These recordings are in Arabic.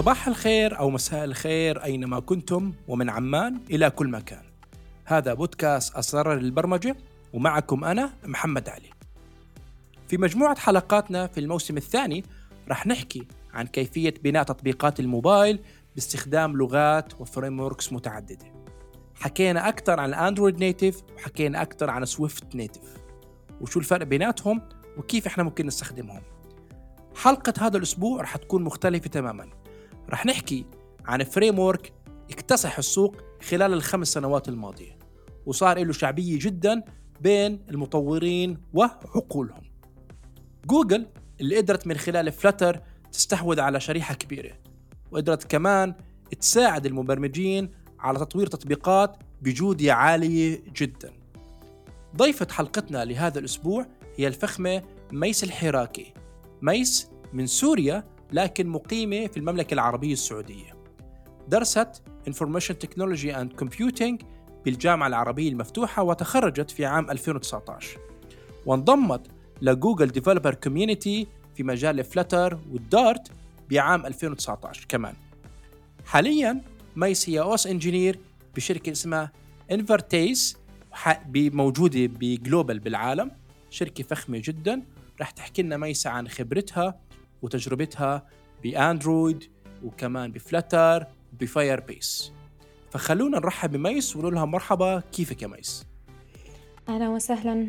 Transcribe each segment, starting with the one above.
صباح الخير أو مساء الخير أينما كنتم ومن عمان إلى كل مكان. هذا بودكاست أسرار البرمجة ومعكم أنا محمد علي. في مجموعة حلقاتنا في الموسم الثاني رح نحكي عن كيفية بناء تطبيقات الموبايل باستخدام لغات و frameworks متعددة. حكينا أكثر عن Android native وحكينا أكثر عن Swift native وشو الفرق بيناتهم وكيف إحنا ممكن نستخدمهم. حلقة هذا الأسبوع رح تكون مختلفة تماما. رح نحكي عن framework اكتسح السوق خلال الخمس سنوات الماضية وصار له شعبية جدا بين المطورين وعقولهم جوجل اللي قدرت من خلال Flutter تستحوذ على شريحة كبيرة وقدرت كمان تساعد المبرمجين على تطوير تطبيقات بجودة عالية جدا. ضيفة حلقتنا لهذا الأسبوع هي الفخمة ميس الحراكي. ميس من سوريا لكن مقيمة في المملكة العربية السعودية. درست Information Technology and Computing بالجامعة العربية المفتوحة وتخرجت في عام 2019 وانضمت ل Google Developer Community في مجال Flutter وال Dart بعام 2019 كمان. حاليا ميس هي OSS engineer بشركة اسمها Invertase موجودة ب global بالعالم شركة فخمة جدا. رح تحكي لنا ميسة عن خبرتها وتجربتها ب Android وكمان ب Flutter وب Firebase فخلونا نرحب بميس ونقول لها مرحبا كيفك يا ميس؟ أهلا وسهلا.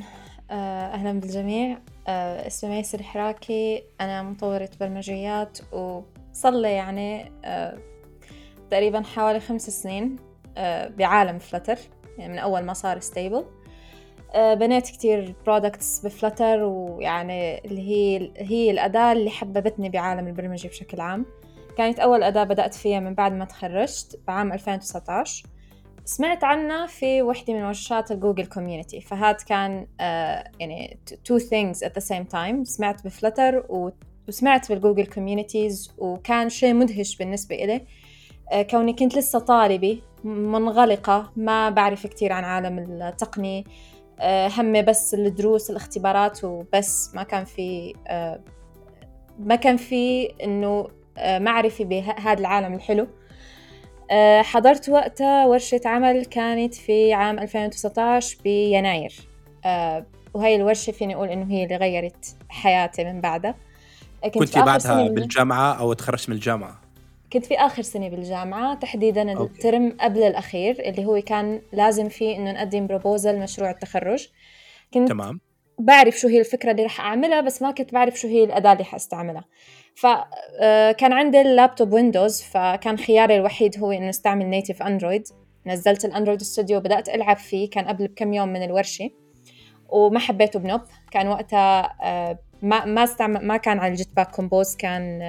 أهلا بالجميع. آه، اسمي ميس الحراكي. أنا مطورة برمجيات وصار لي يعني آه، تقريبا حوالي خمس سنين بعالم Flutter يعني من أول ما صار stable آه، بنيت كتير products ب Flutter ويعني اللي هي هي الأداة اللي حببتني بعالم البرمجة بشكل عام. كانت أول أداة بدأت فيها من بعد ما تخرجت بعام 2019 سمعت عنها في وحدة من ورشات ال Google community فهاد كان uh, يعني two things at the same time. سمعت ب Flutter وسمعت بال Google communities وكان شيء مدهش بالنسبة إلي. uh, كوني كنت لسه طالبة منغلقة ما بعرف كتير عن عالم التقني. آه، همي بس الدروس الاختبارات وبس. ما كان في آه، ما كان في إنه آه، معرفة بهذا العالم الحلو. حضرت وقتها ورشة عمل كانت في عام 2019 بيناير. وهي الورشة فيني أقول إنه هي اللي غيرت حياتي من بعدها. كنت, كنت بعدها بالجامعة أو تخرجت من الجامعة؟ كنت في آخر سنة بالجامعة تحديدا okay. الترم قبل الأخير اللي هو كان لازم فيه إنه نقدم proposal مشروع التخرج. كنت تمام. بعرف شو هي الفكرة اللي رح أعملها بس ما كنت بعرف شو هي الأداة اللي حأستعملها فكان آه، عندي ال laptop Windows فكان خياري الوحيد هو إنه أستعمل native Android نزلت ال Android Studio وبدأت ألعب فيه كان قبل بكم يوم من الورشة. وما حبيته بنوب. كان وقتها آه، ما ما استعمل ما كان على ال Jetpack Compose كان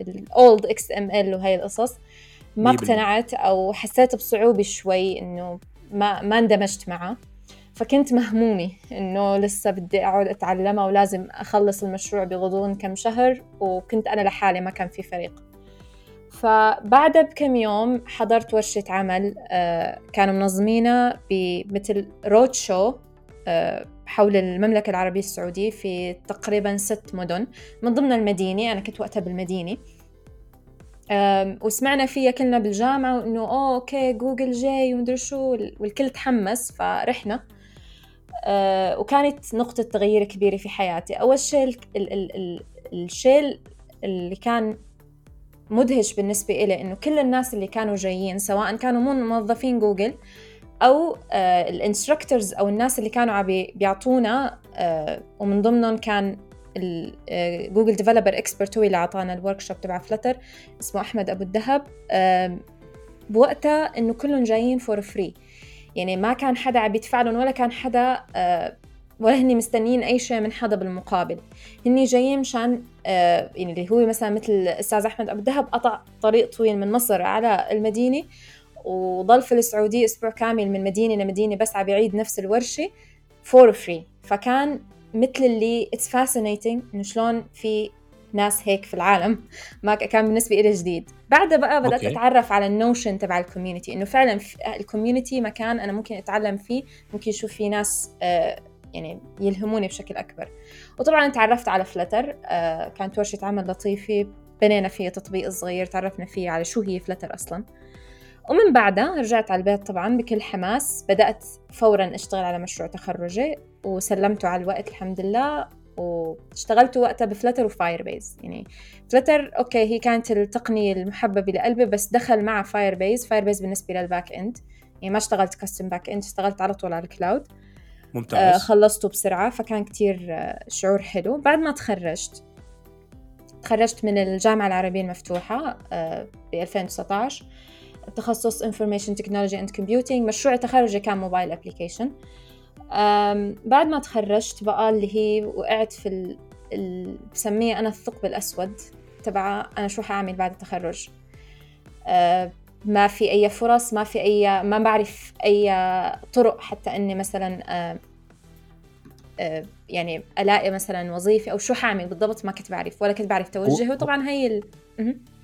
ال old XML وهي القصص. ما اقتنعت أو حسيت بصعوبة شوي إنه ما ما اندمجت معه. فكنت مهمومة إنه لسه بدي أقعد أتعلمها ولازم أخلص المشروع بغضون كم شهر وكنت أنا لحالي ما كان في فريق. فبعدها بكم يوم حضرت ورشة عمل آه، كانوا منظمينها بمثل roadshow حول المملكة العربية السعودية في تقريبا ست مدن. من ضمن المدينة أنا كنت وقتها بالمدينة. وسمعنا فيها كلنا بالجامعة وإنه okay Google جاي ومدري شو والكل تحمس فرحنا. أه وكانت نقطة تغيير كبيرة في حياتي. أول شيء الشيء اللي كان مدهش بالنسبة إلي إنه كل الناس اللي كانوا جايين سواء كانوا موظفين جوجل أو آه، ال instructors أو الناس اللي كانوا عم بيعطونا آه، ومن ضمنهم كان Google Developer Expert هو اللي أعطانا ال workshop تبع Flutter اسمه أحمد أبو الذهب بوقتها إنه كلهم جايين for free يعني ما كان حدا عم يدفع لهم ولا كان حدا آه، ولا هني مستنيين أي شيء من حدا بالمقابل. هني جايين مشان يعني اللي هو مثلا مثل الأستاذ أحمد أبو الذهب قطع طريق طويل من مصر على المدينة وضل في السعودية أسبوع كامل من مدينة لمدينة بس عم يعيد نفس الورشة for free فكان مثل اللي it's fascinating إنه شلون في ناس هيك في العالم ما كان بالنسبة لي جديد. بعدها بقى بدأت okay. أتعرف على ال notion تبع ال community إنه فعلا ال community مكان أنا ممكن أتعلم فيه ممكن أشوف فيه ناس آه، يعني يلهموني بشكل أكبر. وطبعا تعرفت على Flutter آه، كانت ورشة عمل لطيفة بنينا فيها تطبيق صغير تعرفنا فيه على شو هي Flutter أصلا. ومن بعدها رجعت على البيت طبعا بكل حماس بدأت فورا أشتغل على مشروع تخرجي وسلمته على الوقت الحمد لله. واشتغلت وقتها ب Flutter و Firebase يعني Flutter okay هي كانت التقنية المحببة لقلبي بس دخل مع Firebase Firebase بالنسبة لل back end. يعني ما اشتغلت custom back end اشتغلت على طول على ال cloud آه ممتاز خلصته بسرعة فكان كتير آه شعور حلو. بعد ما تخرجت تخرجت من الجامعة العربية المفتوحة آه ب 2019 تخصص Information Technology and Computing. مشروع تخرجي كان mobile application بعد ما تخرجت بقى اللي هي وقعت في ال... ال... بسميه أنا الثقب الأسود تبع أنا شو حأعمل بعد التخرج؟ ما في أي فرص ما في أي ما بعرف أي طرق حتى إني مثلا يعني ألاقي مثلا وظيفة أو شو حأعمل بالضبط ما كنت بعرف ولا كنت بعرف توجهه وطبعا هي ال...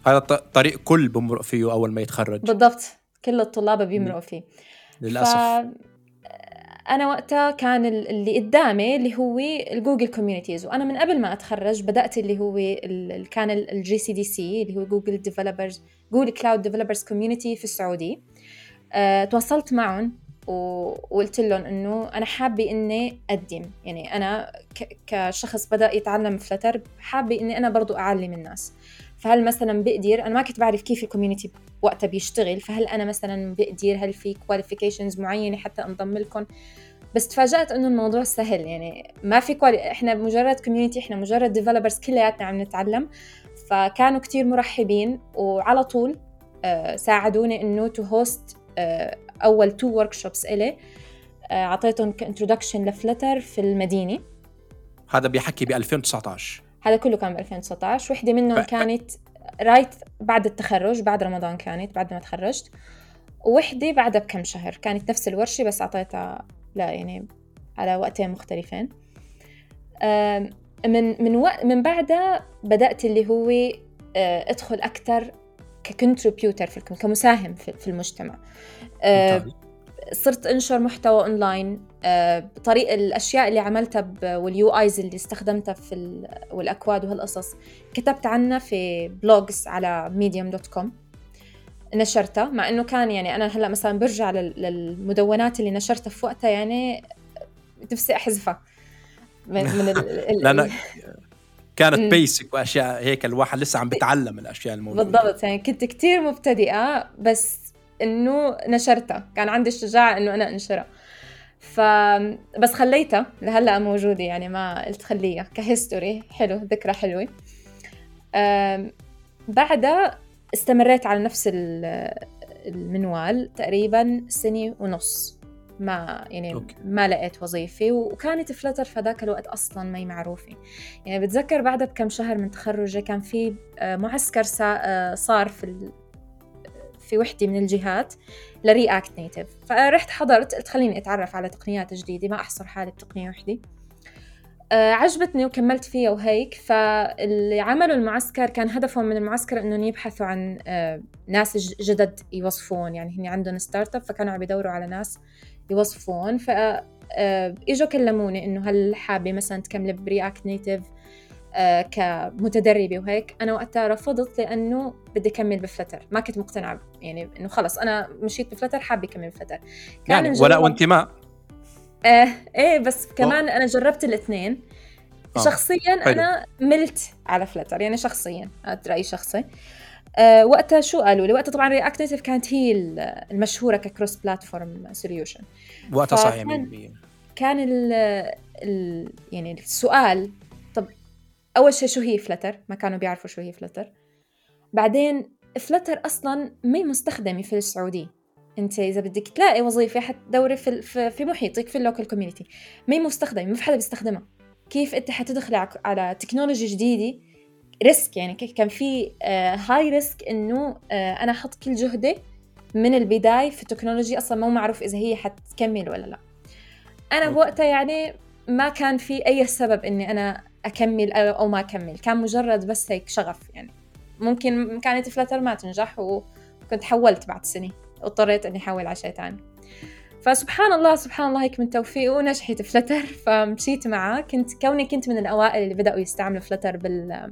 هذا ط- طريق كل بمرق فيه أول ما يتخرج. بالضبط كل الطلاب بيمرقوا فيه. للأسف. ف... أنا وقتها كان ال- اللي قدامي اللي هو ال Google communities وأنا من قبل ما أتخرج بدأت اللي هو ال... كان ال GCDC اللي هو Google Developers Google Cloud Developers Community في السعوديه أه... تواصلت معهم وقلت لهم إنه أنا حابة إني أقدم يعني أنا. كشخص بدأ يتعلم Flutter حابة إني أنا برضو أعلم الناس فهل مثلا بقدر أنا ما كنت بعرف كيف ال community وقتها بيشتغل فهل أنا مثلا بقدر هل في qualifications معينة حتى أنضم لكم بس تفاجأت إنه الموضوع سهل يعني ما في quali إحنا مجرد community إحنا مجرد developers كلياتنا عم نتعلم فكانوا كتير مرحبين وعلى طول آه، ساعدوني إنه to host أول two workshops إلي آه، أعطيتهم ك introduction ل Flutter في المدينة. هذا بيحكي ب 2019 هذا كله كان ب 2019 وحدة منهم ف- كانت right بعد التخرج بعد رمضان كانت بعد ما تخرجت. ووحده بعدها بكم شهر كانت نفس الورشة بس أعطيتها لا يعني على وقتين مختلفين. من من وقت من بعدها بدأت اللي هو آه، أدخل أكثر ك contributor في الكم- كمساهم في المجتمع. صرت انشر محتوى اونلاين آه، بطريقه الأشياء اللي عملتها وال UIs اللي استخدمتها في ال- والأكواد وهالقصص. كتبت عنها في blogs على Medium dot com نشرتها مع إنه كان يعني أنا هلأ مثلا برجع لل- للمدونات اللي نشرتها في وقتها يعني نفسي أحذفها. من من ال- ال- كانت. basic وأشياء هيك الواحد لسه عم بتعلم الأشياء الموجودة. بالضبط يعني كنت كتير مبتدئة بس إنه نشرتها. كان عندي الشجاعة إنه أنا أنشرها. ف بس خليتها. لهلأ موجودة يعني ما قلت خليها. ك history حلو ذكرى حلوة. أم، بعدها استمريت على نفس ال- المنوال تقريبا سنة ونص. ما يعني okay. ما لقيت وظيفة وكانت Flutter في هذاك الوقت أصلا ما هي معروفة. يعني بتذكر بعدها بكم شهر من تخرجي كان في آه، معسكر آه، صار في. في وحدة من الجهات ل React Native فرحت حضرت قلت خليني أتعرف على تقنيات جديدة ما أحصر حالي بتقنية وحدة آه، عجبتني وكملت فيها وهيك. فاللي عملوا المعسكر كان هدفهم من المعسكر انهم يبحثوا عن آه، ناس جدد يوظفون يعني هن عندهم startup فكانوا عم يدوروا على ناس يوظفون ف آه، إجوا كلموني إنه هل حابة مثلا تكملي ب React Native كمتدربة وهيك أنا وقتها رفضت لأنه بدي اكمل ب Flutter. ما كنت مقتنعة يعني إنه خلص أنا مشيت ب Flutter حابة اكمل ب Flutter. كان يعني ولاء وانتماء آه إيه بس كمان أنا جربت الاثنين آه، شخصيا حلو. أنا ملت على Flutter يعني شخصيا هذا رأيي شخصي. آه وقتها شو قالوا لي؟ وقتها طبعا React Native كانت هي ال- المشهورة ك cross platform solution وقتها صحيح فكان- 100% كان ال يعني السؤال أول شيء شو هي Flutter ما كانوا بيعرفوا شو هي Flutter بعدين Flutter أصلا ما مستخدمة في السعوديه أنت إذا بدك تلاقي وظيفة حتدوري في في محيطك في ال local community ما هي مستخدمة ما في حدا بيستخدمها. كيف أنت حتدخلي على- على technology جديدة؟ risk يعني كان في high risk إنه آه، أنا أحط كل جهدي من البداية في technology أصلا مو معروف إذا هي حتكمل ولا لا. أنا. بوقتها يعني ما كان في أي سبب إني أنا أكمل أو ما أكمل. كان مجرد بس هيك شغف يعني. ممكن كانت Flutter ما تنجح وكنت حولت بعد سنة واضطريت إني أحول على شيء ثاني فسبحان الله سبحان الله هيك من توفيقه نجحت Flutter فمشيت معاه. كنت كوني كنت من الأوائل اللي بدأوا يستعملوا Flutter بال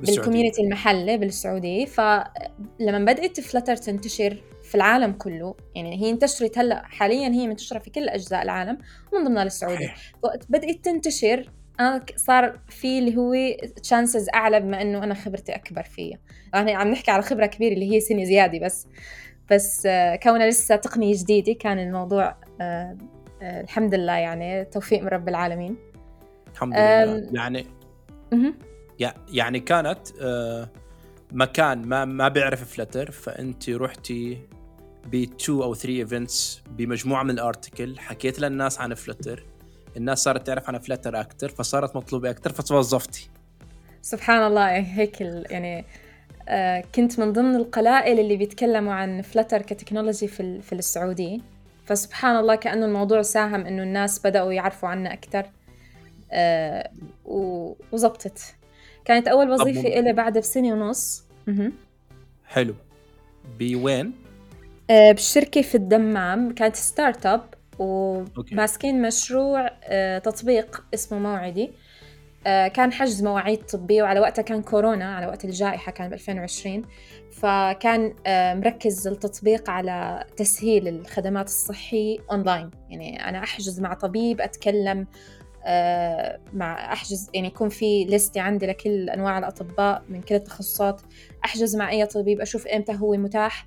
بال community المحلي بالسعودية. فلما بدأت Flutter تنتشر في العالم كله يعني هي انتشرت هلأ حاليا هي منتشرة في كل أجزاء العالم ومن ضمنها السعودية وقت بدأت تنتشر أنا صار في اللي هو chances أعلى بما إنه أنا خبرتي أكبر فيها يعني عم نحكي على خبرة كبيرة اللي هي سنة زيادة بس. بس كونها لسه تقنية جديدة كان الموضوع آه، آه، الحمد لله يعني توفيق من رب العالمين. الحمد لله. يعني يعني كانت آه، مكان ما ما بيعرف Flutter فأنت رحتي ب 2 أو 3 events بمجموعة من ال article حكيت للناس عن Flutter. الناس صارت تعرف عن Flutter أكثر فصارت مطلوبة أكثر فتوظفتي. سبحان الله هيك يعني آه كنت من ضمن القلائل اللي بيتكلموا عن Flutter ك technology في في السعوديه فسبحان الله كأنه الموضوع ساهم إنه الناس بدأوا يعرفوا عنا أكثر آه وزبطت كانت أول وظيفة إلي بعد بسنة ونص. حلو. بوين؟ آه بالشركة في الدمام كانت startup وماسكين مشروع آه تطبيق اسمه موعدي. آه كان حجز مواعيد طبية وعلى وقتها كان كورونا على وقت الجائحة كان ب 2020 فكان آه مركز التطبيق على تسهيل الخدمات الصحية أونلاين يعني أنا أحجز مع طبيب أتكلم مع أحجز يعني يكون في لستة عندي لكل أنواع الأطباء من كل التخصصات. أحجز مع أي طبيب أشوف إمتى هو متاح.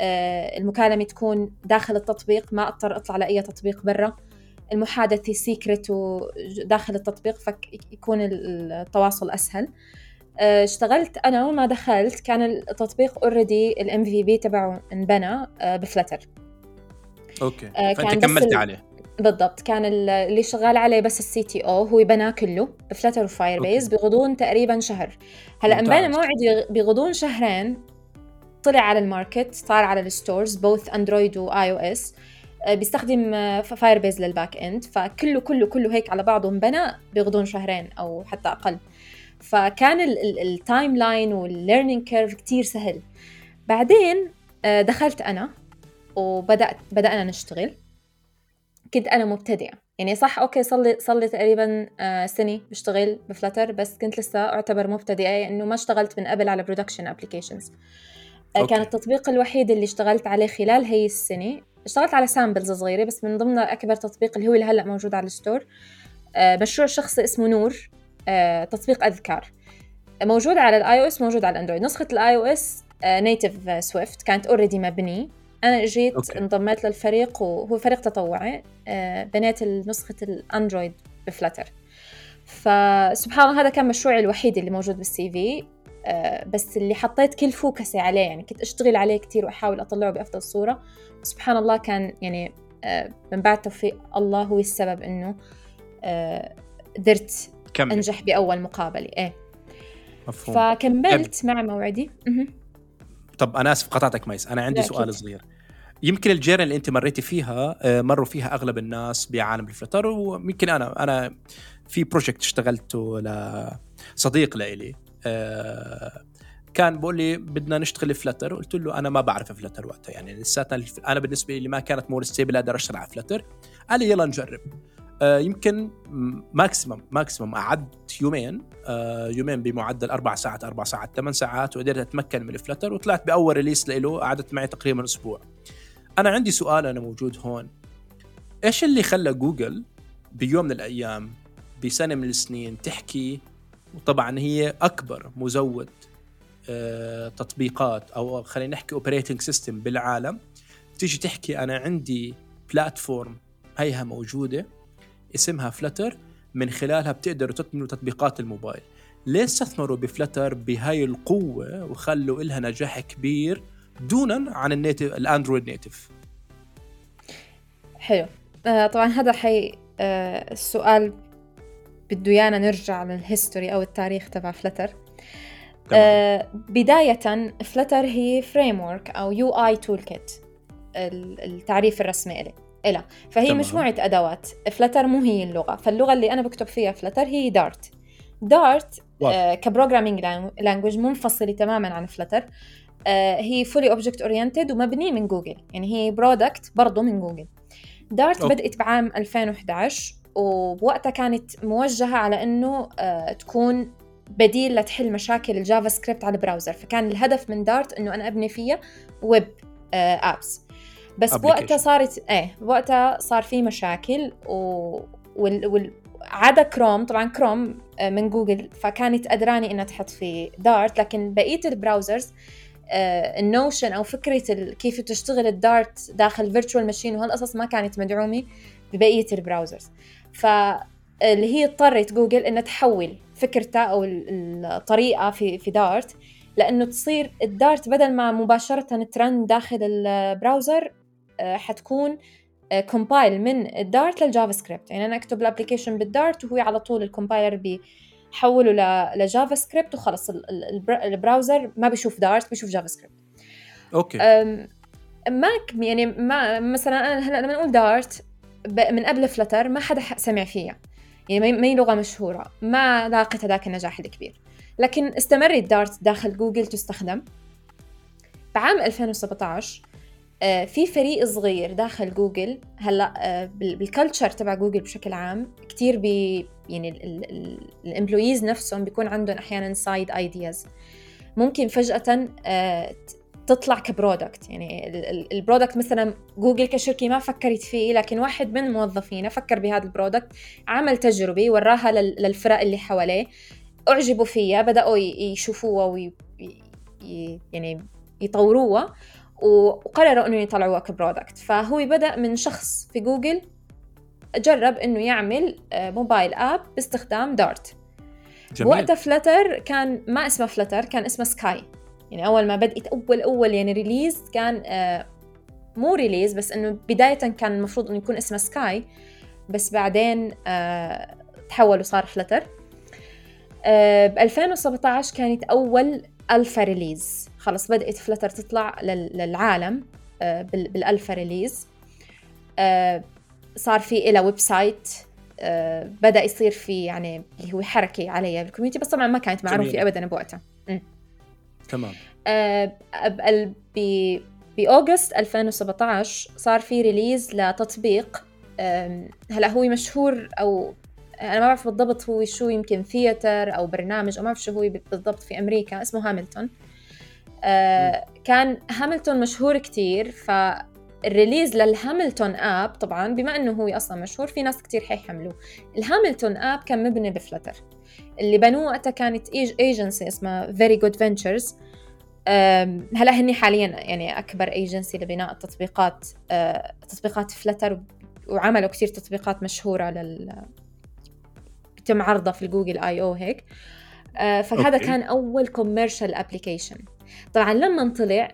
آه، المكالمة تكون داخل التطبيق ما أضطر أطلع لأي تطبيق برا. المحادثة secret وداخل التطبيق فيكون التواصل أسهل. آه، اشتغلت أنا وما دخلت كان التطبيق already ال MVP تبعه انبنى ب Flutter. okay. فأنت كملت عليه. بالضبط. كان اللي شغال عليه بس ال CTO هو بناه كله ب Flutter و Firebase بغضون تقريبا شهر. هلأ امبارح موعد بغضون شهرين طلع على ال market صار على ال stores both Android و iOS بيستخدم Firebase لل backend فكله كله كله هيك على بعضه انبنى بغضون شهرين أو حتى أقل. فكان ال timeline وال learning curve كتير سهل. بعدين آه، دخلت أنا وبدات بدأنا نشتغل. كنت أنا مبتدئة. يعني صح okay صار لي صار لي تقريبا آه، سنة بشتغل ب Flutter بس كنت لسه أعتبر مبتدئة إنه ما اشتغلت من قبل على production applications آه، كان التطبيق الوحيد اللي اشتغلت عليه خلال هي السنة. اشتغلت على samples صغيرة بس من ضمنها أكبر تطبيق اللي هو اللي هلأ موجود على ال store. آه، مشروع شخصي اسمه نور. تطبيق أذكار. موجود على ال iOS موجود على ال Android نسخة ال iOS native Swift كانت already مبنية. أنا جيت okay. انضميت للفريق وهو فريق تطوعي. آه، بنيت نسخة ال Android ب Flutter فسبحان الله هذا كان مشروعي الوحيد اللي موجود بال CV آه، بس اللي حطيت كل focus ـي عليه يعني كنت أشتغل عليه كثير وأحاول أطلعه بأفضل صورة. سبحان الله كان يعني آه، من بعد توفيق الله هو السبب إنه قدرت أنجح بأول مقابلة. إيه. مفهوم. فكملت مع موعدي. طب أنا آسف قطعتك ميس. أنا عندي سؤال صغير. يمكن الـ journey اللي أنت مريتي فيها آه، مروا فيها أغلب الناس بعالم الـ Flutter ويمكن أنا أنا في project اشتغلته لصديق لإلي. آه، كان بقول لي بدنا نشتغل Flutter قلت له أنا ما بعرف Flutter وقتها يعني لساتنا أنا بالنسبة لي ما كانت more stable أقدر أشتغل على Flutter قال لي يلا نجرب. آه، يمكن maximum maximum قعدت يومين آه، يومين بمعدل أربع ساعات أربع ساعات ثمان ساعات وقدرت أتمكن من الـ Flutter وطلعت بأول release له قعدت معي تقريبا أسبوع. أنا عندي سؤال أنا موجود هون. إيش اللي خلى جوجل بيوم من الأيام بسنة من السنين تحكي وطبعا هي أكبر مزود آه، تطبيقات أو خلينا نحكي operating system بالعالم. تيجي تحكي أنا عندي platform هيها موجودة اسمها Flutter من خلالها بتقدروا تكملوا تطبيقات الموبايل. ليه استثمروا ب Flutter بهاي القوة وخلوا إلها نجاح كبير دونا عن الـ native الـ Android native حلو. آه طبعا هذا حي آه السؤال بده يانا نرجع لل history أو التاريخ تبع Flutter آه بداية Flutter هي framework أو UI toolkit التعريف الرسمي إلي. إلها فهي تمام. مجموعة أدوات. Flutter مو هي اللغة. فاللغة اللي أنا بكتب فيها Flutter هي Dart Dart. آه ك programming language منفصلة تماما عن Flutter آه هي fully object oriented ومبني من جوجل يعني هي product برضه من جوجل Dart okay. بدأت بعام 2011 وبوقتها كانت موجهة على إنه آه تكون بديل لتحل مشاكل الـ JavaScript على الـ browser. فكان الهدف من Dart إنه أنا أبني فيها web apps بس بوقتها. صارت إيه بوقتها صار في مشاكل و... وال... وال... عدا كروم طبعا كروم آه، من جوجل فكانت قدراني إنها تحط في Dart. لكن بقية الـ browsers آه، الـ notion أو فكرة كيف تشتغل الـ Dart داخل virtual machine وهالقصص ما كانت مدعومة ببقية الـ browsers. فاللي هي اضطرت جوجل إنها تحول فكرتها أو ال- الطريقة في في Dart لأنه تصير الـ Dart بدل ما مباشرة ت run داخل الـ browser آه، حتكون compile من الـ Dart لل JavaScript. يعني أنا أكتب الـ application بال Dart وهو على طول الـ compiler بيحوله ل JavaScript وخلص. ال- ال- البر- الـ browser ما بيشوف Dart بيشوف JavaScript. okay. أم، ما ك- يعني ما مثلا أنا هلأ لما نقول Dart من قبل Flutter ما حدا سمع فيها. يعني ما هي- لغة مشهورة ما لاقت هذاك النجاح الكبير. لكن استمرت Dart داخل جوجل تستخدم. بعام 2017 آه، في فريق صغير داخل جوجل هلا آه، بال- بال culture تبع جوجل بشكل عام كتير بي يعني الـ employees نفسهم بيكون عندهم أحيانا side ideas ممكن فجأة آه، تطلع ك product يعني ال- ال- الـ product مثلا جوجل كشركه ما فكرت فيه لكن واحد من موظفينا فكر بهذا الـ product عمل تجربة وراها لل- للفرق اللي حواليه أعجبوا فيها بدأوا يشوفوها وي يعني يطوروها وقرروا إنه يطلعوها ك product فهو بدأ من شخص في جوجل جرب إنه يعمل آه، mobile app باستخدام Dart جميل. وقتها Flutter كان ما اسمه فلتر كان اسمه Sky يعني أول ما بدأت أول أول يعني release كان آه، مو release بس إنه بداية كان المفروض إنه يكون اسمه Sky بس بعدين آه، تحول وصار Flutter ب 2017 كانت أول alpha release خلص بدأت Flutter تطلع لل- للعالم آه، بال- بال alpha release آه، صار في إلها website آه، بدأ يصير في يعني اللي هو حركة عليها بال community بس طبعا ما كانت معروفة. ابدا بوقتها. تمام. آه، ب August 2017 صار في release لتطبيق هلا هو مشهور أو أنا ما بعرف بالضبط هو شو يمكن theater أو برنامج أو ما بعرف شو هو بالضبط في أمريكا اسمه هاملتون آه، كان هاملتون مشهور كتير فال release لل Hamilton app طبعا بما إنه هو أصلا مشهور في ناس كتير حيحملوه. الـ Hamilton app كان مبني ب Flutter اللي بنوه وقتها كانت ايجنسي اسمها Very Good Ventures هلا هني حاليا يعني أكبر ايجنسي لبناء التطبيقات آه، تطبيقات Flutter وعملوا كتير تطبيقات مشهورة لل بتم عرضها في الـ Google I أو هيك. آه، فهذا okay. كان أول commercial application طبعا لما طلع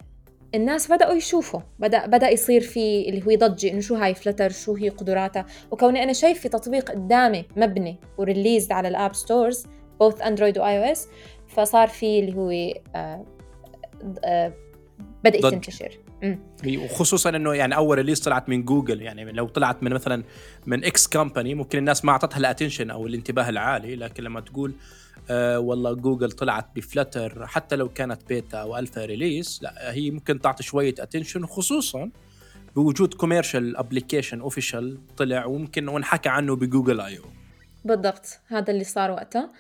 الناس بدأوا يشوفوا بدأ بدأ يصير في اللي هو ضجة إنه شو هاي Flutter شو هي قدراتها وكوني أنا شايفة تطبيق قدامي مبني و released على الـ app stores both Android و iOS فصار في اللي هو آه آه بدأت ضجة. تنتشر مم. وخصوصا إنه يعني أول release طلعت من جوجل يعني لو طلعت من مثلا من X company ممكن الناس ما أعطتها ال attention أو الانتباه العالي لكن لما تقول آه والله جوجل طلعت ب Flutter حتى لو كانت بيتا أو alpha release لا هي ممكن تعطي شوية attention خصوصا بوجود commercial application official طلع وممكن ونحكى عنه بجوجل I/O بالضبط هذا اللي صار وقتها.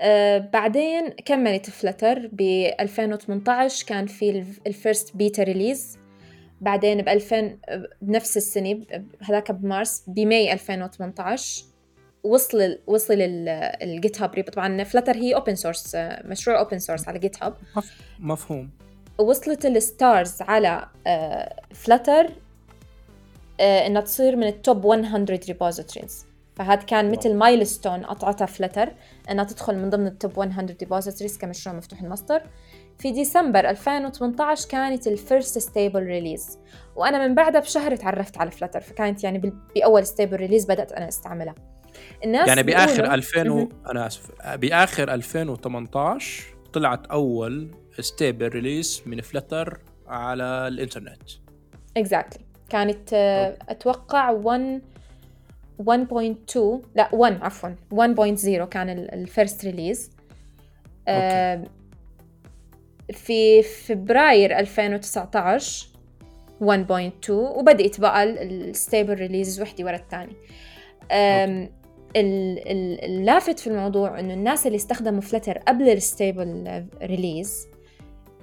آه بعدين كملت Flutter ب 2018 كان في ال first beta release بعدين ب 2000 بنفس السنة ب- هذاك بمارس بماي 2018 وصل وصل ال GitHub طبعا Flutter هي open source مشروع open source على GitHub مفهوم. وصلت ال stars على Flutter إنها تصير من ال top 100 repositories فهذا كان. مثل milestone قطعتها Flutter إنها تدخل من ضمن ال top 100 repositories كمشروع مفتوح المصدر. في ديسمبر 2018 كانت ال first stable release وأنا من بعدها بشهر تعرفت على Flutter فكانت يعني بأول stable release بدأت أنا أستعملها. الناس يعني بآخر بيقولوا- 2000 و... أنا آسف. بآخر 2018 طلعت أول stable release من Flutter على الإنترنت. exactly كانت آه، أتوقع 1 1.2 لا 1 عفوا 1.0 كان ال first release في فبراير 2019 1.2 وبدأت بقى ال stable release وحدة ورا الثاني اللافت في الموضوع إنه الناس اللي استخدموا Flutter قبل ال stable release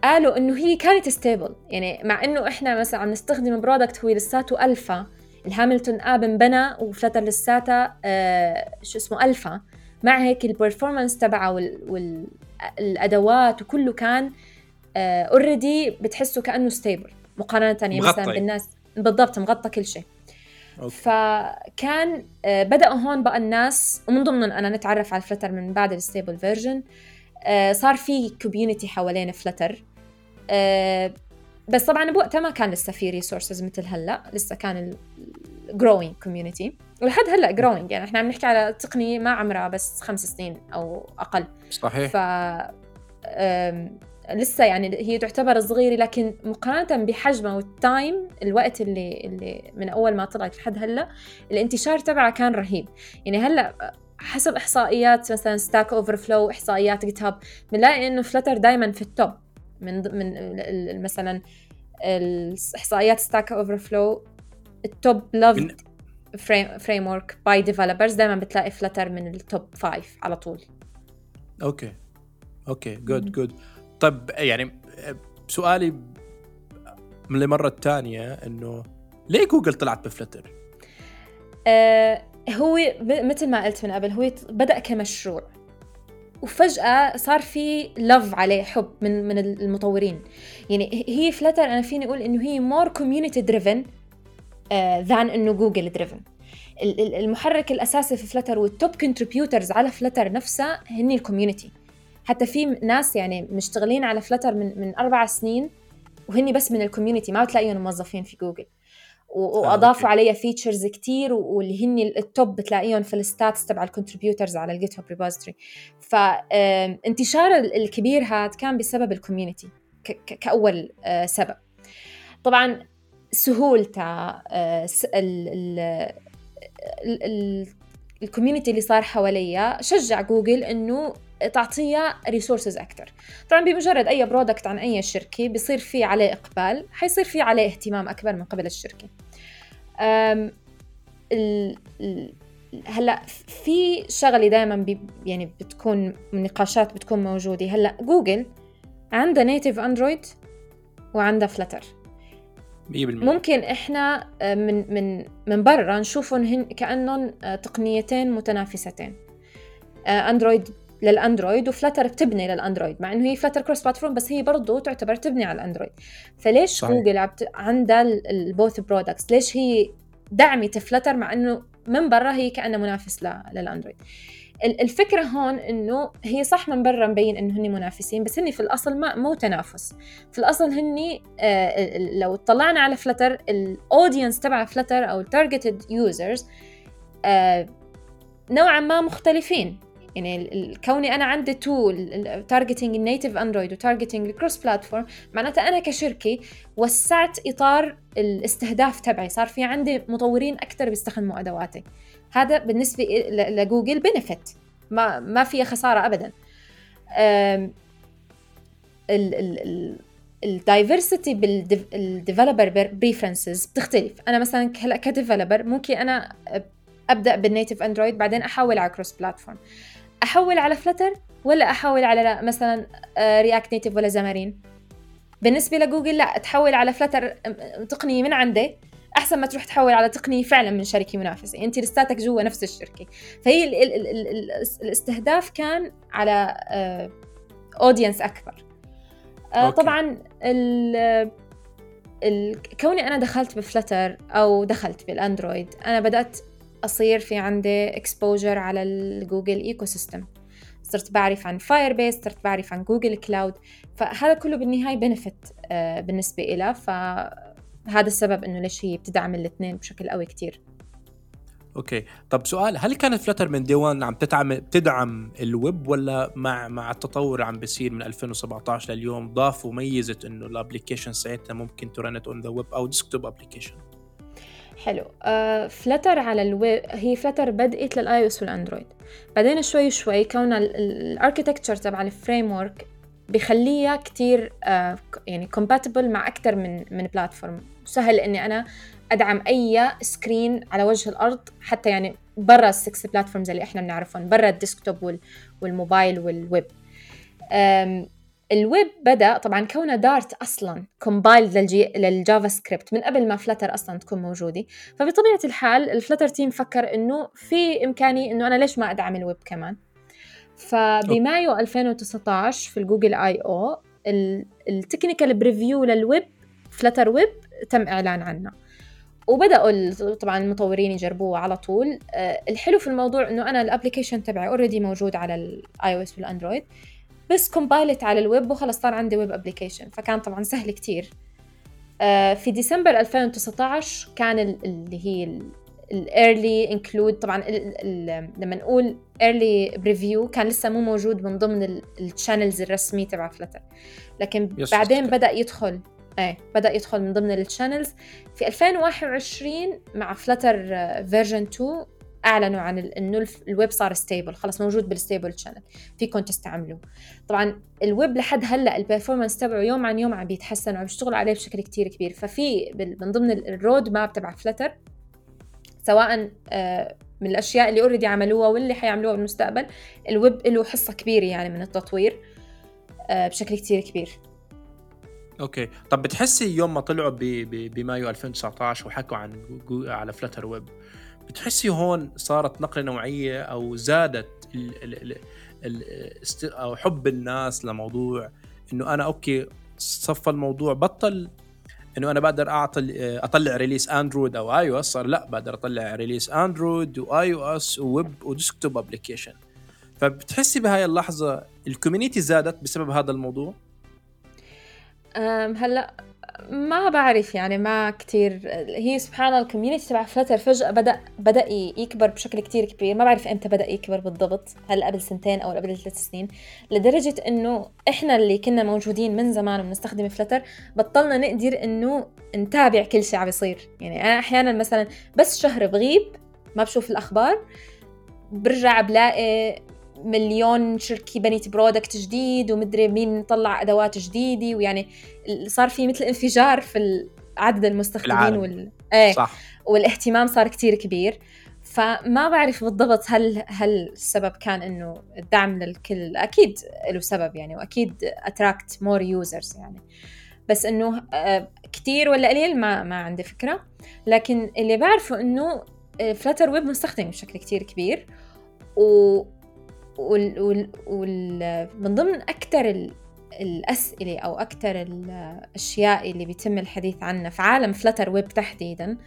قالوا إنه هي كانت stable يعني مع إنه إحنا مثلا عم نستخدم product هو لساته ألفا. ال Hamilton app انبنى و Flutter لساته آه شو اسمه ألفا. مع هيك ال performance تبعه والادوات وكله كان already آه بتحسه كأنه stable مقارنة يعني مثلا بالناس. بالضبط مغطى كل شيء. okay. فكان آه بدأوا هون بقى الناس ومن ضمنهم أنا نتعرف على Flutter من بعد ال stable version آه صار في community حوالين Flutter آه بس طبعا بوقتها ما كان لسه في resources مثل هلأ لسه كان ال growing community ولحد هلأ growing يعني إحنا عم نحكي على تقنيه ما عمرها بس خمس سنين أو أقل. صحيح. ف لسه يعني هي تعتبر صغيرة لكن مقارنة بحجمها وال time الوقت اللي اللي من أول ما طلعت لحد هلأ الانتشار تبعها كان رهيب. يعني هلأ حسب إحصائيات مثلا Stack Overflow إحصائيات GitHub بنلاقي إنه Flutter دائما في ال top من من مثلا الإحصائيات Stack Overflow ال top loved framework by developers دائما بتلاقي Flutter من ال top five على طول. okay. okay. good good طيب يعني سؤالي من المرة الثانية إنه ليه جوجل طلعت ب Flutter؟ آه هو مثل ما قلت من قبل هو بدأ كمشروع وفجأة صار في love عليه حب من من المطورين. يعني هي Flutter أنا فيني أقول إنه هي more community driven than إنه جوجل driven المحرك الأساسي في Flutter وال top contributors على Flutter نفسها هني ال community حتى في ناس يعني مشتغلين على Flutter من من أربع سنين وهني بس من ال community ما بتلاقيهم موظفين في جوجل واضافوا آه، عليها features كتير واللي هن ال top بتلاقيهم في ال stats تبع ال contributors على ال GitHub repository فانتشار الكبير هذا كان بسبب ال community كأول آه، سبب. طبعا سهولتها آه، ال community اللي صار حواليها شجع جوجل إنه تعطيها resources أكثر طبعا بمجرد أي product عن أي شركة بصير في عليه إقبال حيصير في عليه اهتمام أكبر من قبل الشركة. ال هلأ في شغلة دائما يعني بتكون نقاشات بتكون موجودة. هلأ جوجل عندها native Android وعندها Flutter ممكن إحنا من من من برا نشوفهم هن كأنهم تقنيتين متنافستين. Android لل Android و Flutter بتبني لل Android مع إنه هي Flutter cross platform بس هي برضه تعتبر تبني على ال Android. فليش صحيح. جوجل عبت... عندها ال both products ليش هي دعمت Flutter مع إنه من برا هي كأنها منافس ل... لل Android؟ الفكرة هون إنه هي صح من برا مبين إنه هن منافسين بس هن في الأصل ما مو تنافس. في الأصل هن آه لو اطلعنا على Flutter ال audience تبع Flutter أو ال targeted users آه نوعا ما مختلفين. يعني كوني أنا عندي tool targeting ال native Android و targeting ال cross platform معناتها أنا كشركة وسعت إطار الاستهداف تبعي. صار في عندي مطورين أكثر بيستخدموا أدواتي. هذا بالنسبة لجوجل benefit ما ما فيها خسارة ابدا. ال diversity بال developer preferences بتختلف. أنا مثلا هلا ك developer ممكن أنا أبدأ بال native Android بعدين أحول على cross platform أحول على Flutter ولا أحول على مثلا React آه، Native ولا Xamarin بالنسبة لجوجل لا تحول على Flutter تقنية من عندي. أحسن ما تروح تحول على تقنية فعلا من شركة منافسة. أنت لساتك جوا نفس الشركة. فهي ال ال ال ال الاستهداف كان على audience آه، أكبر. آه، okay. طبعا ال كوني أنا دخلت ب Flutter أو دخلت بال Android أنا بدأت أصير في عندي exposure على ال Google ecosystem صرت بعرف عن Firebase صرت بعرف عن Google Cloud فهذا كله بالنهاية benefit آه، بالنسبة إلها فهذا السبب إنه ليش هي بتدعم الاثنين بشكل قوي كتير. Okay. طب سؤال هل كانت Flutter من day 1 عم تدعم تدعم الويب ولا مع مع التطور عم بيصير من 2017 لليوم ضافوا ميزه إنه ال application ساعتها ممكن turn it on the web أو desktop application حلو. آه Flutter على الويب هي Flutter بدأت لل iOS وال Android. بعدين شوي شوي كون ال architecture تبع ال framework بخليها كتير آه يعني compatible مع أكثر من من platform سهل إني أنا أدعم أي screen على وجه الأرض حتى يعني برا ال six platforms اللي إحنا بنعرفهم برا الديسكتوب والموبايل والويب الويب بدأ طبعا كونه Dart أصلا compiled لل JavaScript من قبل ما Flutter أصلا تكون موجودة. فبطبيعة الحال ال Flutter team فكر إنه في إمكانية إنه أنا ليش ما ادعم الويب كمان. فبمايو 2019 في ال Google I/O ال technical preview لل web Flutter web تم إعلان عنه. وبداوا طبعا المطورين يجربوه على طول. آه، الحلو في الموضوع إنه أنا ال application تبعي already موجود على ال iOS وال Android. بس compile it على الويب وخلص صار عندي web application فكان طبعا سهل كتير. آه، في ديسمبر 2019 كان اللي هي ال early include طبعا لما نقول early preview كان لسه مو موجود من ضمن ال channels الرسمي تبع Flutter لكن بعدين بدأ يدخل إيه بدأ يدخل من ضمن ال channels في 2021 مع Flutter version 2 أعلنوا عن إنه الويب صار stable خلص موجود بال stable channel فيكم تستعملوه. طبعا الويب لحد هلأ ال performance تبعه يوم عن يوم عم بيتحسن وعم بيشتغلوا عليه بشكل كتير كبير. ففي من ضمن ال roadmap تبع Flutter سواء آه، من الأشياء اللي already عملوها واللي حيعملوها بالمستقبل الويب له حصة كبيرة يعني من التطوير آه، بشكل كتير كبير. Okay. طب بتحسي يوم ما طلعوا بمايو 2019 وحكوا عن على Flutter web بتحسي هون صارت نقلة نوعية أو زادت ال ال ال أو حب الناس لموضوع إنه أنا okay صفى الموضوع بطل إنه أنا بقدر اعطي أطلع release Android أو iOS صار لا بقدر أطلع release Android و iOS و web و desktop application فبتحسي بهاي اللحظة ال community زادت بسبب هذا الموضوع؟ هلأ ما بعرف يعني ما كتير. هي سبحان الله ال community تبع Flutter فجأة بدأ بدأ يكبر بشكل كتير كبير. ما بعرف إمتى بدأ يكبر بالضبط. هل قبل سنتين أو قبل ثلاث سنين. لدرجة إنه إحنا اللي كنا موجودين من زمان وبنستخدم Flutter بطلنا نقدر إنه نتابع كل شيء عم يصير. يعني انا أحيانا مثلا بس شهر بغيب ما بشوف الأخبار برجع بلاقي مليون شركة بنت product جديد ومدري مين طلع أدوات جديدة ويعني صار في مثل انفجار في عدد المستخدمين وال... إيه. صح. والاهتمام صار كتير كبير. فما بعرف بالضبط هل هل السبب كان إنه الدعم للكل. أكيد له سبب يعني وأكيد attract more users يعني. بس إنه آه، كتير ولا قليل ما ما عندي فكرة. لكن اللي بعرفه إنه Flutter web مستخدم بشكل كتير كبير. و وال, وال, وال من ضمن أكثر الأسئلة أو أكثر الأشياء اللي بيتم الحديث عنها في عالم Flutter web تحديدا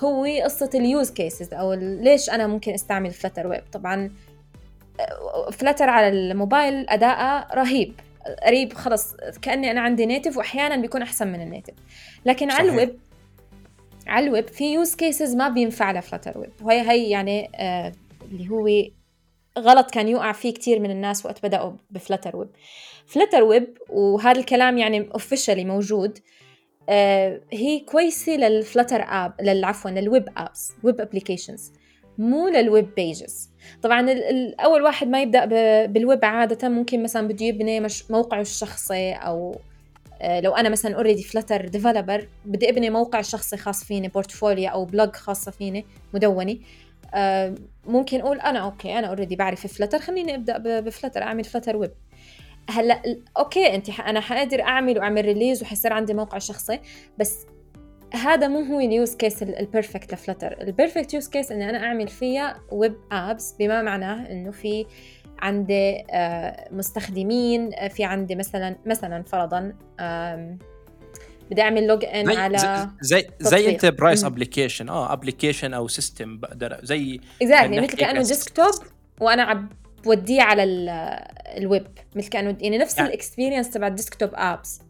هو قصة ال use cases أو ليش أنا ممكن أستعمل Flutter web طبعا Flutter على الموبايل أداءه رهيب قريب خلص كأني أنا عندي native وأحيانا بيكون أحسن من ال native لكن صحيح. على الويب على الويب في use cases ما بينفع ل Flutter web. وهي هي يعني آه اللي هو غلط كان يوقع فيه كتير من الناس وقت بدأوا ب Flutter web. Flutter web وهذا الكلام يعني officially موجود آه هي كويسة لل Flutter app للعفوا لل web apps web applications مو لل web pages طبعا أول واحد ما يبدأ بالويب عادة ممكن مثلا بده يبني مش موقعه الشخصي أو آه لو أنا مثلا already Flutter developer بدي ابني موقع شخصي خاص فيني portfolio أو blog خاصة فيني مدونه ممكن أقول أنا okay أنا already بعرف Flutter خليني أبدأ ب Flutter أعمل Flutter web هلأ okay أنت أنا حقدر أعمل وأعمل release وحيصير عندي موقع شخصي بس هذا مو هو اليوز كيس البيرفكت لفلتر البيرفكت يوز كيس إني أنا أعمل فيها web apps بما معناه إنه في عندي آه، مستخدمين في عندي مثلا مثلا فرضا بدي أعمل login على زي زي enterprise application آه application أو system بقدر زي exactly مثل كأنه desktop وأنا عم بوديه على الويب مثل كانه يعني نفس يعني ال experience تبع ال desktop apps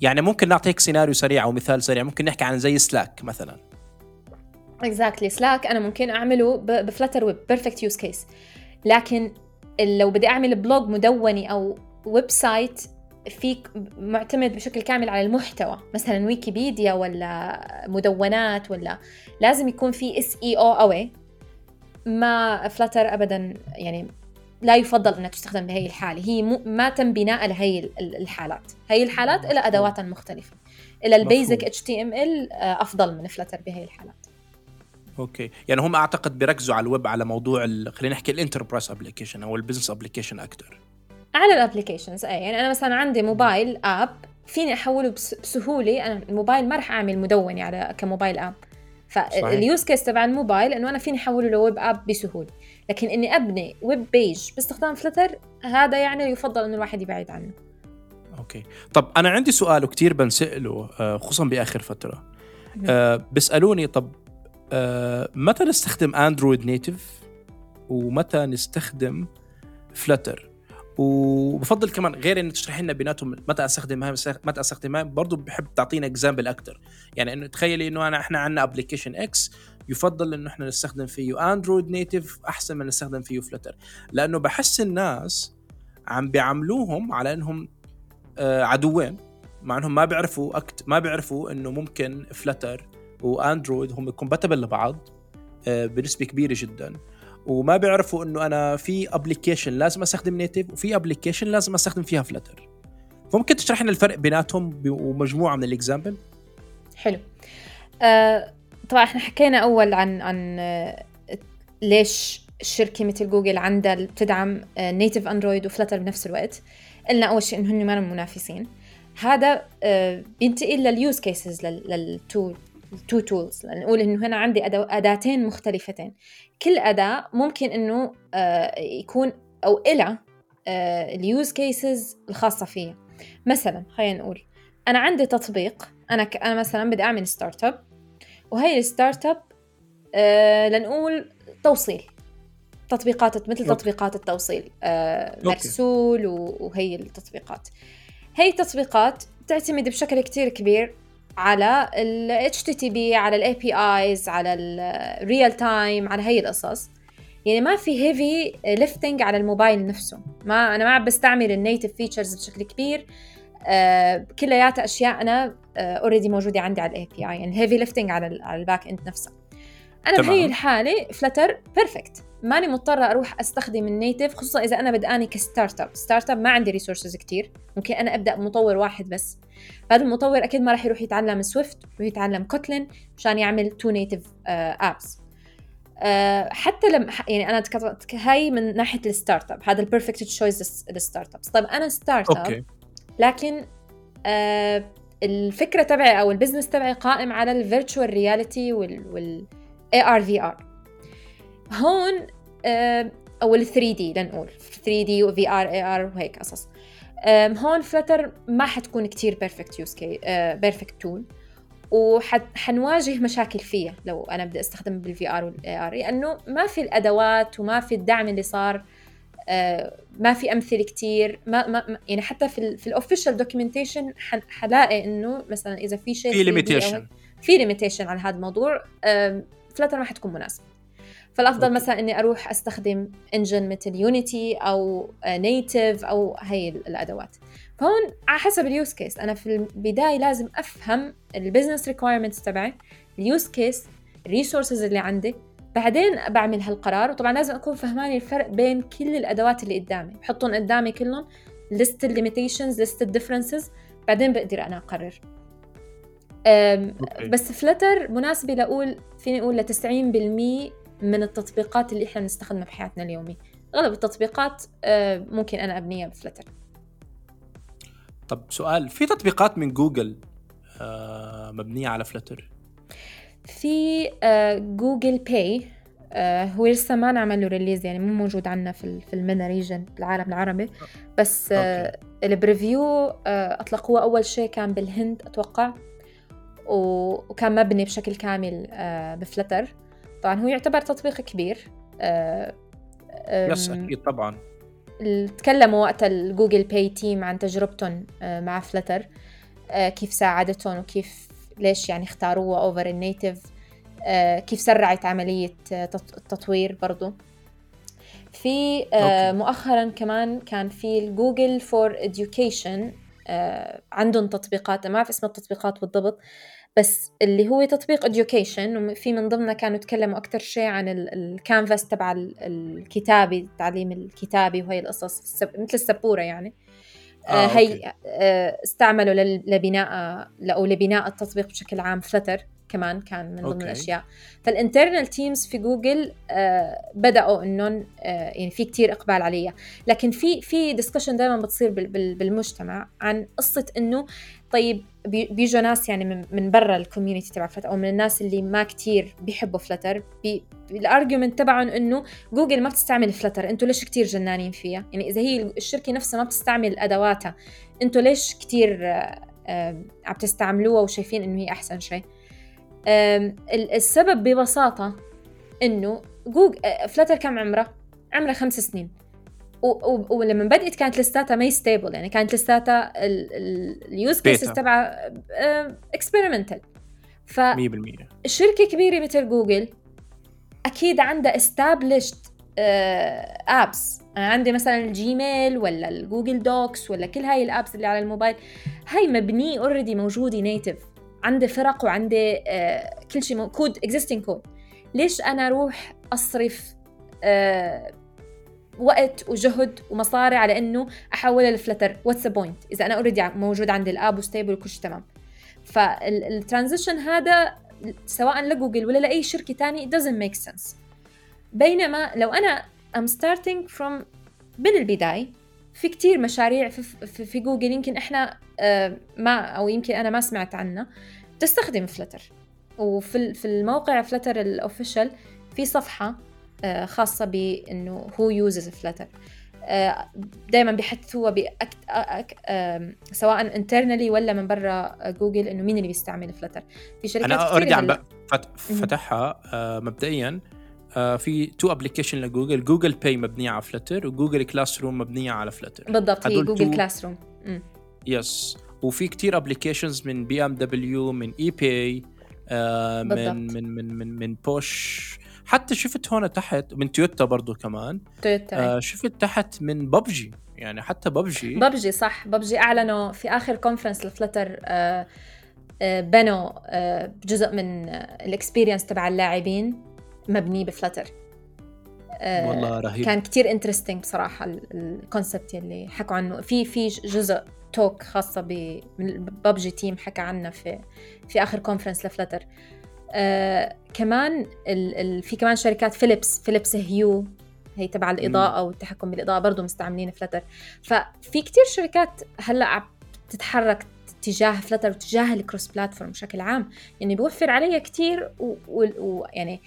يعني ممكن نعطيك سيناريو سريع أو مثال سريع. ممكن نحكي عن زي Slack مثلا. exactly Slack أنا ممكن أعمله ب Flutter web perfect use case لكن لو بدي أعمل blog مدوني أو website فيك معتمد بشكل كامل على المحتوى مثلا ويكيبيديا ولا مدونات ولا لازم يكون في SEO قوي ما Flutter ابدا يعني لا يفضل انها تستخدم بهي الحالة. هي ما تم بناء لهي الحالات. هي الحالات لها ادوات مختلفة. ال basic HTML أفضل من Flutter بهي الحالات. okay. يعني هم أعتقد بيركزوا على الويب على موضوع خلينا نحكي ال enterprise application أو ال business application أكثر على ال applications اي يعني أنا مثلا عندي mobile app فيني أحوله بسهولة. أنا الموبايل ما راح أعمل مدوني على ك mobile app فال use case تبع الموبايل إنه أنا فيني أحوله ل web app بسهولة. لكن إني أبني web page باستخدام Flutter هذا يعني يفضل إنه الواحد يبعد عنه. okay. طب أنا عندي سؤال وكثير بنسأله آه، خصوصا بآخر فترة. أه بيسالوني طب أه متى نستخدم Android native ومتى نستخدم Flutter وبفضل كمان غير انك تشرح لنا بيناتهم متى أستخدم هاي متى أستخدم هاي. برضه بحب تعطينا example أكثر يعني إنه تخيلي إنه انا إحنا عندنا application X يفضل إنه إحنا نستخدم فيه Android native أحسن من نستخدم فيه Flutter لأنه بحس الناس عم بيعاملوهم على إنهم آه، عدوين مع إنهم ما بيعرفوا أكت ما بيعرفوا إنه ممكن Flutter و Android هم compatible لبعض آه، بنسبة كبيرة جدا. وما بيعرفوا إنه أنا في application لازم أستخدم native وفي application لازم أستخدم فيها Flutter فممكن تشرح لنا الفرق بيناتهم ومجموعة من ال example حلو. آه طبعا إحنا حكينا أول عن عن آه ليش الشركة مثل جوجل عندها بتدعم native Android و Flutter بنفس الوقت. قلنا أول شيء إنه هن ما منافسين. هذا آه بينتقل لل use cases لل two ال two tools نقول إنه هنا عندي أداتين مختلفتين. كل اداه ممكن إنه آه، يكون أو إله ال use cases الخاصة فيها مثلا خلينا نقول أنا عندي تطبيق أنا ك... أنا مثلا بدي أعمل startup وهي ال startup آه لنقول توصيل. تطبيقات مثل okay. تطبيقات التوصيل آه مرسول وهي التطبيقات. هي التطبيقات تعتمد بشكل كتير كبير على ال HTTP على ال APIs على ال real time على هي القصص. يعني ما في heavy lifting على الموبايل نفسه. ما أنا ما عم بستعمل ال native features بشكل كبير. آه كلياتها أشياء أنا آه موجودة عندي على API يعني heavy lifting على على ال backend نفسه. أنا بهي الحالة Flutter perfect ماني مضطرة أروح أستخدم ال native خصوصا إذا أنا بدأني ك startup startup ما عندي resources كتير. ممكن أنا أبدأ مطور واحد بس. هذا المطور أكيد ما راح يروح يتعلم Swift يروح يتعلم Kotlin مشان يعمل two native apps حتى لما يعني أنا هاي من ناحية ال startup هذا ال perfect choice لل startups طيب أنا startup لكن uh, الفكرة تبعي أو ال business تبعي قائم على ال virtual reality وال AR VR هون أو ال 3D لنقول. 3D و VR AR وهيك قصص. هون Flutter ما حتكون كتير perfect use ca... perfect tool وحنواجه مشاكل فيها لو أنا بدي أستخدم بال VR وال AR لأنه ما في الأدوات وما في الدعم اللي صار آه، ما في أمثلة كتير. ما, ما يعني حتى في في ال official documentation حلاقي إنه مثلا إذا في شيء في limitation في limitation على هذا الموضوع. Flutter ما حتكون مناسبة. فالأفضل okay. مثلا إني أروح أستخدم engine مثل Unity أو native أو هي الأدوات. فهون على حسب ال use case أنا في البداية لازم أفهم ال business requirements تبعي ال use case ال resources اللي عندي. بعدين بعمل هالقرار. وطبعا لازم أكون فهماني الفرق بين كل الأدوات اللي قدامي. بحطهم قدامي كلهم list ال limitations list ال differences بعدين بقدر أنا أقرر. بس Flutter مناسبة لأقول فيني أقول ل 90% من التطبيقات اللي إحنا بنستخدمها بحياتنا اليومية. أغلب التطبيقات آه، ممكن أنا أبنيها ب Flutter طب سؤال في تطبيقات من جوجل آه، مبنية على Flutter في جوجل آه، Pay هو لسه ما نعمل له release يعني مو موجود عندنا في في ال MENA region بالعالم العربي. بس ال preview اطلقوه أول شيء كان بالهند أتوقع. وكان مبني بشكل كامل ب Flutter. طبعا هو يعتبر تطبيق كبير آه، yes أكيد طبعا. تكلموا وقت ال Google Pay team عن تجربتهم آه، مع Flutter آه، كيف ساعدتهم وكيف ليش يعني اختاروها over ال native كيف سرعت عملية التطوير برضو. في مؤخرا كمان كان في ال Google for education آه عندهم تطبيقات ما بعرف اسم التطبيقات بالضبط. بس اللي هو تطبيق education وفي من ضمنها كانوا تكلموا أكثر شيء عن الكانفاس تبع الكتابي التعليم الكتابي وهي القصص مثل السبورة يعني. آه, آه، هي آه استعملوا لبناء أو لبناء التطبيق بشكل عام Flutter كمان كان من ضمن okay. الأشياء. فال internal teams في جوجل آه بدأوا إنهم آه يعني في كتير إقبال عليها. لكن في في discussion دائما بتصير بالمجتمع عن قصة إنه طيب بيجوا ناس يعني من, من برا ال community تبع Flutter أو من الناس اللي ما كتير بيحبوا Flutter بي ال argument تبعهم إنه جوجل ما بتستعمل Flutter إنتوا ليش كتير جنانين فيها؟ يعني إذا هي الشركة نفسها ما بتستعمل أدواتها إنتوا ليش كتير آه عم تستعملوها وشايفين إنه هي أحسن شيء؟ السبب ببساطة إنه جوجل Flutter كم عمره؟ عمره خمس سنين. ولما بدأت كانت لساتها ما stable يعني كانت لساتها ال use cases تبعها experimental ف 100% شركة كبيرة مثل جوجل أكيد عندها established apps أنا عندي مثلا ال Gmail ولا ال Google Docs ولا كل هاي ال apps اللي على الموبايل هاي مبنية already موجودة native عندي فرق وعندي آه كل شيء code existing code ليش أنا أروح أصرف آه وقت وجهد ومصاري على إنه أحولها ل Flutter؟ what's the point إذا أنا already موجود عندي ال app و stable وكل شيء تمام. فال transition هذا سواء لجوجل ولا لأي شركة it doesn't make sense. بينما لو أنا I'm starting from من البداية في كتير مشاريع في, في, في جوجل يمكن إحنا آه ما أو يمكن أنا ما سمعت عنها تستخدم Flutter وفي في الموقع Flutter ال official في صفحة آه خاصة بإنه who uses Flutter دائما بيحدثوها بأكت... أك... آه سواء internally ولا من برا جوجل إنه مين اللي بيستعمل Flutter في شركات أنا already عم فتحها آه مبدئيا. آه في two application لجوجل. Google Pay مبنية على Flutter و Google Classroom مبنية على Flutter بالضبط هي Google Classroom yes وفي كتير applications من BMW من eBay آه من من من من من بوش حتى شفت هون تحت من تويوتا برضو كمان. تويوتا آه شفت تحت من ببجي. يعني حتى ببجي. ببجي صح. ببجي أعلنوا في آخر conference ل Flutter آه آه بنوا آه جزء من ال experience تبع اللاعبين. مبني ب Flutter آه والله رهيب. كان كتير interesting بصراحة ال concept اللي حكوا عنه. في في جزء talk خاصة ب ببجي team حكى عنها في في آخر conference ل Flutter آه كمان ال ال في كمان شركات فيليبس Philips Hue هي تبع الإضاءة والتحكم بالإضاءة برضه مستعملين Flutter ففي كتير شركات هلأ عم تتحرك تجاه Flutter وتجاه ال cross-platform بشكل عام. يعني بيوفر عليها كتير ويعني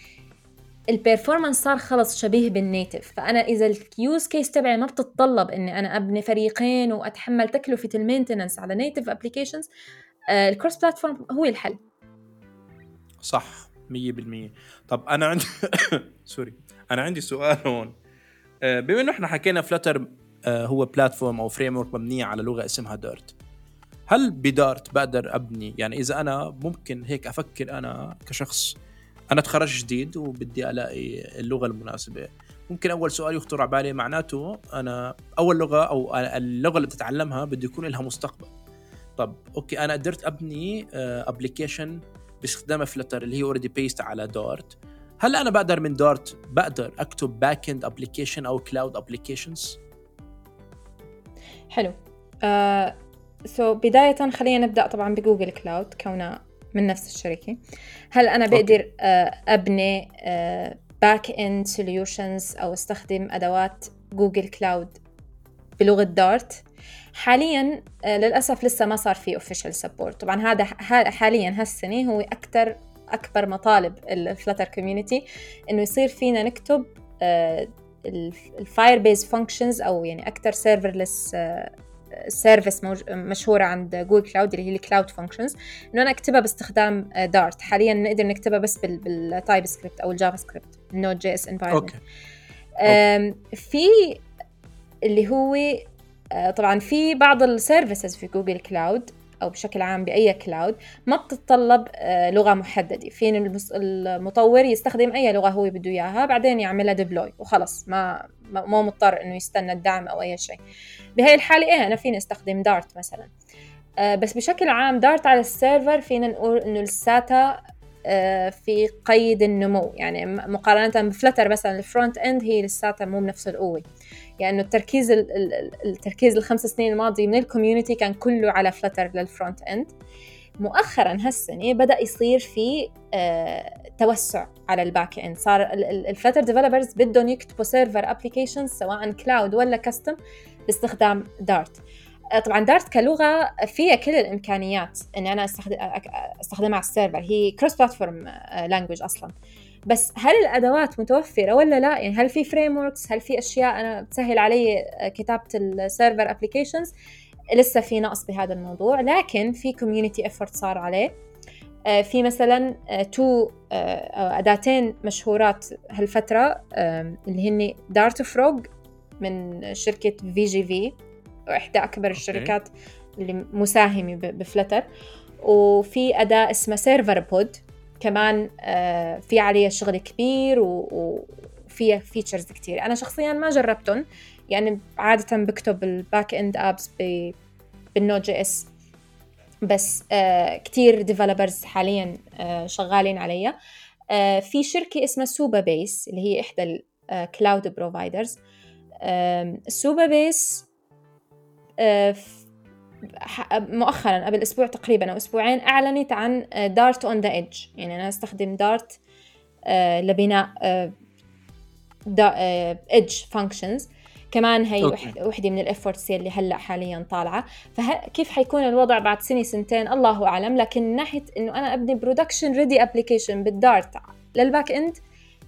ال performance صار خلص شبيه بال native فأنا إذا ال use case تبعي ما بتتطلب إني أنا أبني فريقين وأتحمل تكلفة ال maintenance على native applications ال cross-platform هو الحل. صح 100% طب أنا عندي sorry أنا عندي سؤال هون. آه، بما إنه إحنا حكينا Flutter آه، هو platform أو framework مبنيه على لغة اسمها Dart هل ب Dart بقدر أبني؟ يعني إذا أنا ممكن هيك أفكر أنا كشخص أنا تخرج جديد وبدي ألاقي اللغة المناسبة. ممكن أول سؤال يخطر على بالي معناته أنا أول لغة أو اللغة اللي بتتعلمها بده يكون لها مستقبل. طب okay أنا قدرت أبني application باستخدام Flutter اللي هي already based على Dart هل أنا بقدر من Dart بقدر أكتب back-end application أو cloud applications حلو. آه so so بداية خلينا نبدأ طبعا ب Google Cloud كونها من نفس الشركة. هل أنا بقدر. آه، أبني back-end solutions أو أستخدم أدوات Google Cloud بلغة Dart حاليا آه، للأسف لسه ما صار في official support طبعا هذا حاليا هالسنة هو أكثر أكبر مطالب ال Flutter community إنه يصير فينا نكتب ال Firebase Functions أو يعني أكثر serverless service مشهورة عند Google Cloud اللي هي ال Cloud Functions إنه أنا أكتبها باستخدام Dart حاليا نقدر نكتبها بس بال TypeScript أو ال JavaScript ال Node.js environment في اللي هو آه، طبعا في بعض ال services في Google Cloud أو بشكل عام بأي cloud ما بتتطلب آه، لغة محددة. فين المطور يستخدم أي لغة هو بده إياها بعدين يعملها deploy وخلص. ما مو مضطر إنه يستنى الدعم أو أي شيء. بهي الحالة إيه أنا فيني أستخدم Dart مثلا. آه، بس بشكل عام Dart على ال server فينا نقول إنه لساتها آه، في قيد النمو. يعني مقارنة ب Flutter مثلا ال front-end هي لساتها مو بنفس القوة. يعني التركيز التركيز الخمس سنين الماضية من ال community كان كله على Flutter لل front-end مؤخرا هالسنة بدأ يصير في آه توسع على ال back-end صار ال Flutter developers بدهم يكتبوا server applications سواء cloud ولا custom باستخدام Dart آه، طبعا Dart كلغة فيها كل الإمكانيات اني أنا استخدم أستخدمها على ال server هي cross platform language أصلا. بس هل الأدوات متوفرة ولا لا؟ يعني هل في frame هل في أشياء أنا بتسهل علي آه، كتابة ال server applications لسه في نقص بهذا الموضوع لكن في community effort صار عليه. آه، في مثلا two أداتين مشهورات هالفترة اللي هن Dart Frog من شركة VGV وإحدى أكبر الشركات اللي مساهمة ب Flutter. وفي أداة اسمها Serverpod كمان آه، في عليها شغل كبير وفيها features كتير. أنا شخصيا ما جربتهم يعني عادة بكتب ال backend apps بال Node.js بس آه كتير developers حاليا آه شغالين عليها. في شركة اسمها Supabase اللي هي إحدى ال cloud providers Supabase مؤخرا قبل أسبوع تقريبا أو أسبوعين أعلنت عن Dart on the edge يعني أنا أستخدم Dart آه، لبناء edge آه، functions كمان هي وحده من ال efforts اللي هلأ حاليا طالعة. فكيف حيكون الوضع بعد سنة سنتين؟ الله أعلم. لكن من ناحية إنه أنا أبني production ready application بال Dart لل backend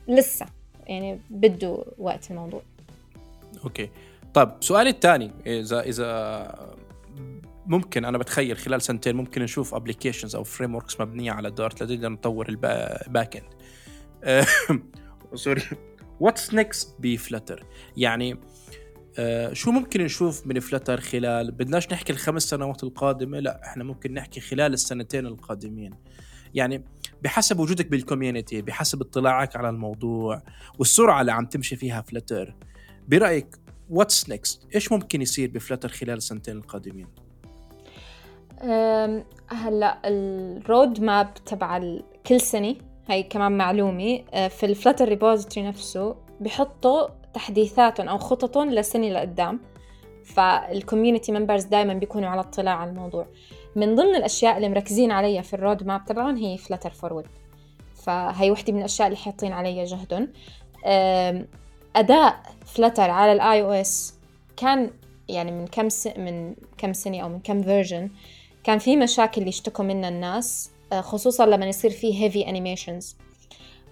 لسه. يعني بده وقت الموضوع. okay. طيب سؤالي الثاني اذا إذا ممكن أنا بتخيل خلال سنتين ممكن نشوف applications أو frameworks مبنية على Dart لنقدر نطور ال backend sorry what's next ب Flutter يعني آه شو ممكن نشوف من Flutter خلال بدناش نحكي الخمس سنوات القادمة؟ لا إحنا ممكن نحكي خلال السنتين القادمين. يعني بحسب وجودك بال community بحسب اطلاعك على الموضوع والسرعة اللي عم تمشي فيها Flutter برأيك what's next إيش ممكن يصير ب Flutter خلال السنتين القادمين؟ هلا ال roadmap تبع كل سنة هي كمان معلومة. أه، في ال Flutter repository نفسه بحطوا تحديثاتهم أو خططهم لسنة لقدام. فال community members دائما بيكونوا على اطلاع على الموضوع. من ضمن الأشياء اللي مركزين عليها في ال roadmap تبعهم هي Flutter Forward فهي وحدة من الأشياء اللي حاطين عليها جهدهم. أداء Flutter على ال iOS كان يعني من كم س... من كم سنة أو من كم version كان في مشاكل يشتكوا منها الناس آه، خصوصا لما يصير في heavy animations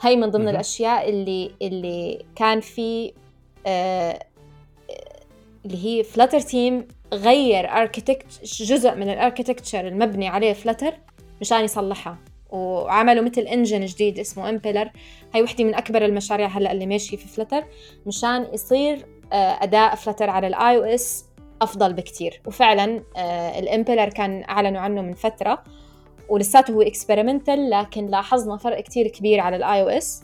هاي من ضمن الأشياء اللي اللي كان في آه اللي هي Flutter team غير architect جزء من ال architecture المبني عليه Flutter مشان يصلحها. وعملوا مثل engine جديد اسمه Impeller هي وحدة من أكبر المشاريع هلأ اللي ماشية في Flutter مشان يصير آه، أداء Flutter على ال iOS أفضل بكتير. وفعلا آه، ال Impeller كان أعلنوا عنه من فترة ولساته هو experimental لكن لاحظنا فرق كتير كبير على ال iOS.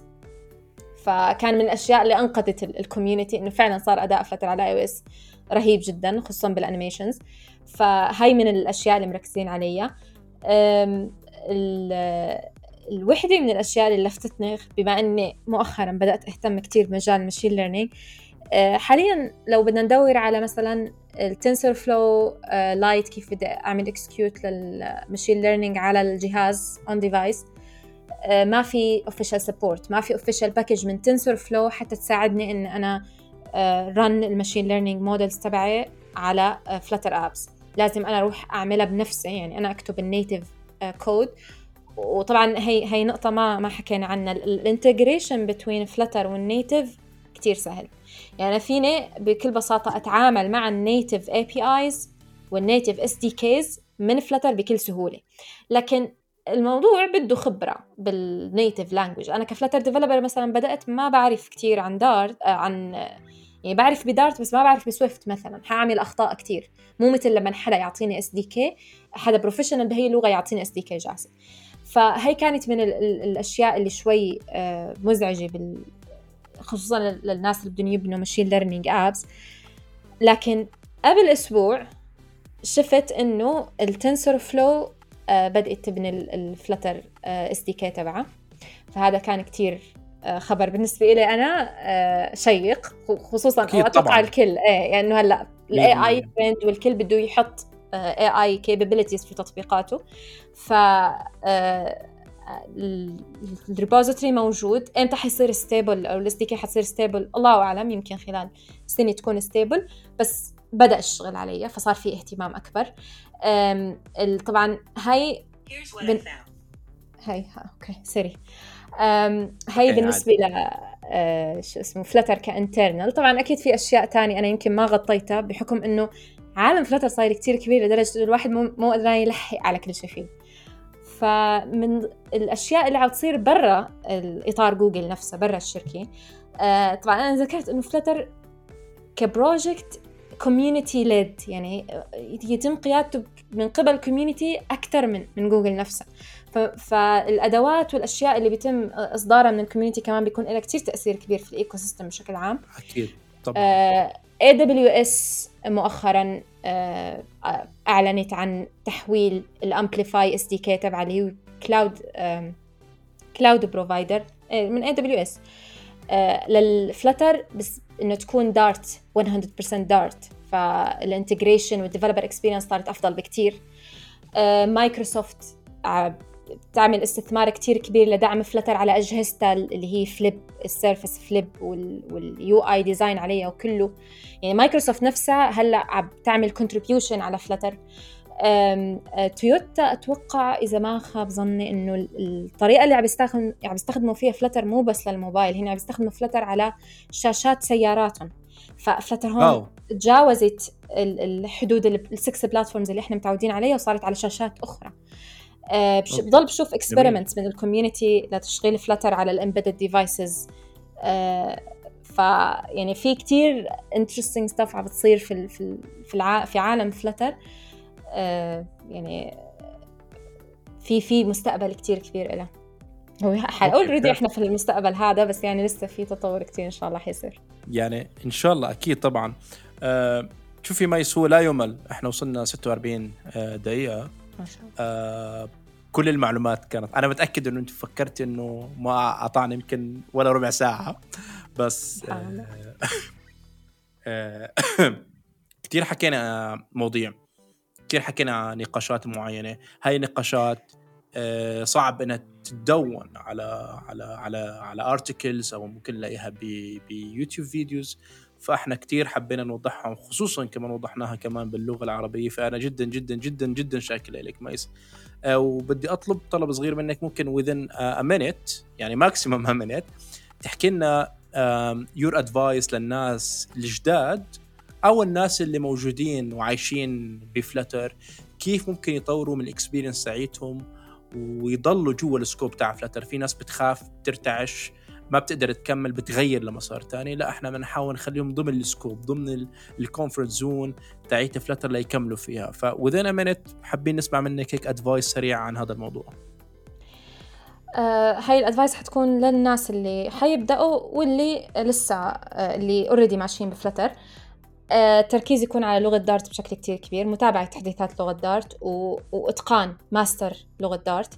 فكان من الأشياء اللي أنقذت ال community إنه فعلا صار أداء Flutter على ال iOS رهيب جدا خصوصا بال animations فهي من الأشياء اللي مركزين عليها. الوحدة من الأشياء اللي لفتتني بما أني مؤخرا بدأت أهتم كتير بمجال ال machine learning حاليا لو بدنا ندور على مثلا ال TensorFlow Lite كيف بدي أعمل execute لل machine learning على الجهاز on device ما في official support ما في official package من TensorFlow حتى تساعدني إن أنا run ال machine learning models تبعي على Flutter آه، apps لازم أنا أروح أعملها بنفسي يعني أنا أكتب ال native code وطبعا هي هي نقطة ما ما حكينا عنها. ال integration بين Flutter وال native كتير سهل. يعني فيني بكل بساطة أتعامل مع ال native APIs وال native SDKs من Flutter بكل سهولة. لكن الموضوع بده خبرة بال native language. أنا ك Flutter developer مثلا بدأت ما بعرف كتير عن Dart عن يعني بعرف ب Dart بس ما بعرف ب Swift مثلا. حأعمل أخطاء كتير. مو مثل لما حدا يعطيني SDK حدا professional بهي اللغة يعطيني SDK جاهزة. فهي كانت من ال ال الأشياء اللي شوي آه، مزعجة بال خصوصا للناس اللي بدهم يبنوا machine learning apps لكن قبل أسبوع شفت إنه ال TensorFlow آه، بدأت تبني ال Flutter SDK تبعها فهذا كان كتير آه، خبر بالنسبة لي أنا شيق. خصوصا أتوقع الكل. إيه يعني هلأ ال AI trend والكل بده يحط AI capabilities في تطبيقاته. ف ال repository موجود. إمتى حيصير stable أو ال SDK حتصير stable الله أعلم يمكن خلال سنة تكون stable بس بدأ الشغل عليها فصار في اهتمام أكبر. طبعا هاي بن... هاي ها okay sorry. هاي بالنسبة ل آه، شو اسمه Flutter ك internal طبعا أكيد في أشياء تانية أنا يمكن ما غطيتها بحكم إنه عالم Flutter صاير كتير كبير لدرجة إنه الواحد مو مو قادر يلحق على كل شيء فيه. فمن الأشياء اللي عم تصير برا الإطار جوجل نفسه برا الشركة. آه طبعا أنا ذكرت إنه Flutter ك project community led يعني يتم قيادته من قبل community أكثر من من جوجل نفسها فالأدوات والأشياء اللي بيتم إصدارها من ال community كمان بيكون لها كثير تأثير كبير في ال ecosystem بشكل عام. أكيد طبعا. آه AWS مؤخرا آه، أعلنت عن تحويل ال Amplify SDK تبع اللي هو cloud cloud provider من AWS لل Flutter بس إنه تكون Dart 100% Dart. فال integration وال developer experience صارت أفضل بكثير مايكروسوفت بتعمل استثمار كتير كبير لدعم Flutter على اجهزتها اللي هي فليب ال Surface فليب وال UI design عليها وكله. يعني مايكروسوفت نفسها هلأ عم تعمل contribution على Flutter تويوتا أتوقع إذا ما خاب ظني إنه الطريقة اللي عم بيستخدم عم بيستخدموا فيها Flutter مو بس للموبايل هنا عم بيستخدموا Flutter على شاشات سياراتهم. ف Flutter هون تجاوزت الحدود ال six platforms اللي إحنا متعودين عليها وصارت على شاشات أخرى. آه، بش... بضل بشوف experiments من ال community لتشغيل Flutter على ال embedded devices ف يعني في كتير interesting stuff عم بتصير في في في, الع... في عالم Flutter آه، يعني في في مستقبل كتير كبير له هو already إحنا في المستقبل هذا بس يعني لسه في تطور كتير إن شاء الله حيصير. يعني إن شاء الله أكيد طبعا. آه شوفي ما يسوى لا يمل. إحنا وصلنا 46 آه، دقيقة. ما شاء الله. آه كل المعلومات كانت. أنا متأكد إنه أنت فكرتي إنه ما أعطانا يمكن ولا ربع ساعة. بس آه. آه كثير حكينا مواضيع كثير حكينا نقاشات معينة. هاي النقاشات آه صعب إنها تدون على على على على articles أو ممكن نلاقيها ب YouTube videos فاحنا كثير حبينا نوضحها خصوصا كمان وضحناها كمان باللغة العربية فأنا جدا جدا جدا جدا شاكر لك ميس. آه، وبدي أطلب طلب صغير منك ممكن within a minute يعني maximum a minute تحكي لنا your advice للناس الجداد أو الناس اللي موجودين وعايشين ب Flutter كيف ممكن يطوروا من ال experience تاعيتهم ويضلوا جوا ال scope تاع Flutter في ناس بتخاف ترتعش ما بتقدر تكمل بتغير لمسار تاني. لا إحنا بنحاول نخليهم ضمن ال scope ضمن ال comfort zone تاعيت Flutter ليكملوا فيها. ف within minute حابين نسمع منك هيك advice سريع عن هذا الموضوع. آه هاي ال advice حتكون للناس اللي حيبدأوا واللي لسه آه اللي already ماشيين ب Flutter آه التركيز يكون على لغة Dart بشكل كتير كبير متابعة تحديثات لغة Dart و... وإتقان ماستر لغة Dart.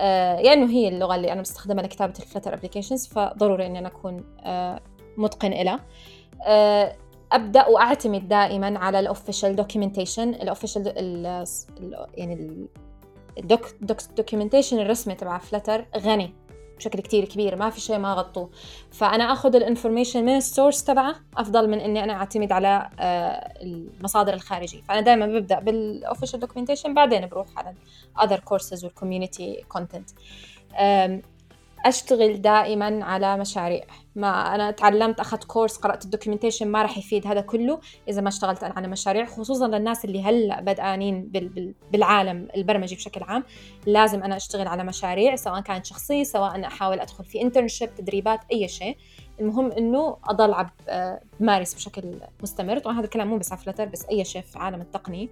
آه يعني هي اللغة اللي أنا بستخدمها لكتابة ال Flutter applications فضروري إني أنا أكون آه متقن إلها. آه أبدأ وأعتمد دائما على ال official documentation ال official يعني ال doc documentation الرسمي تبع Flutter غني. بشكل كتير كبير ما في شيء ما غطوه. فأنا آخذ ال information من ال source تبعه أفضل من إني أنا أعتمد على آه، المصادر الخارجية. فأنا دائما ببدأ بال official documentation بعدين بروح على ال other courses وال community content أشتغل دائما على مشاريع. ما أنا تعلمت أخذت course قرأت ال documentation ما راح يفيد هذا كله إذا ما اشتغلت أنا على مشاريع. خصوصا للناس اللي هلأ بدأانين بالعالم البرمجي بشكل عام لازم أنا أشتغل على مشاريع سواء كانت شخصيه سواء أنا أحاول أدخل في internship تدريبات أي شيء. المهم إنه أضل بمارس بشكل مستمر. طبعا هذا الكلام مو بس على Flutter بس أي شيء في عالم التقني. آه،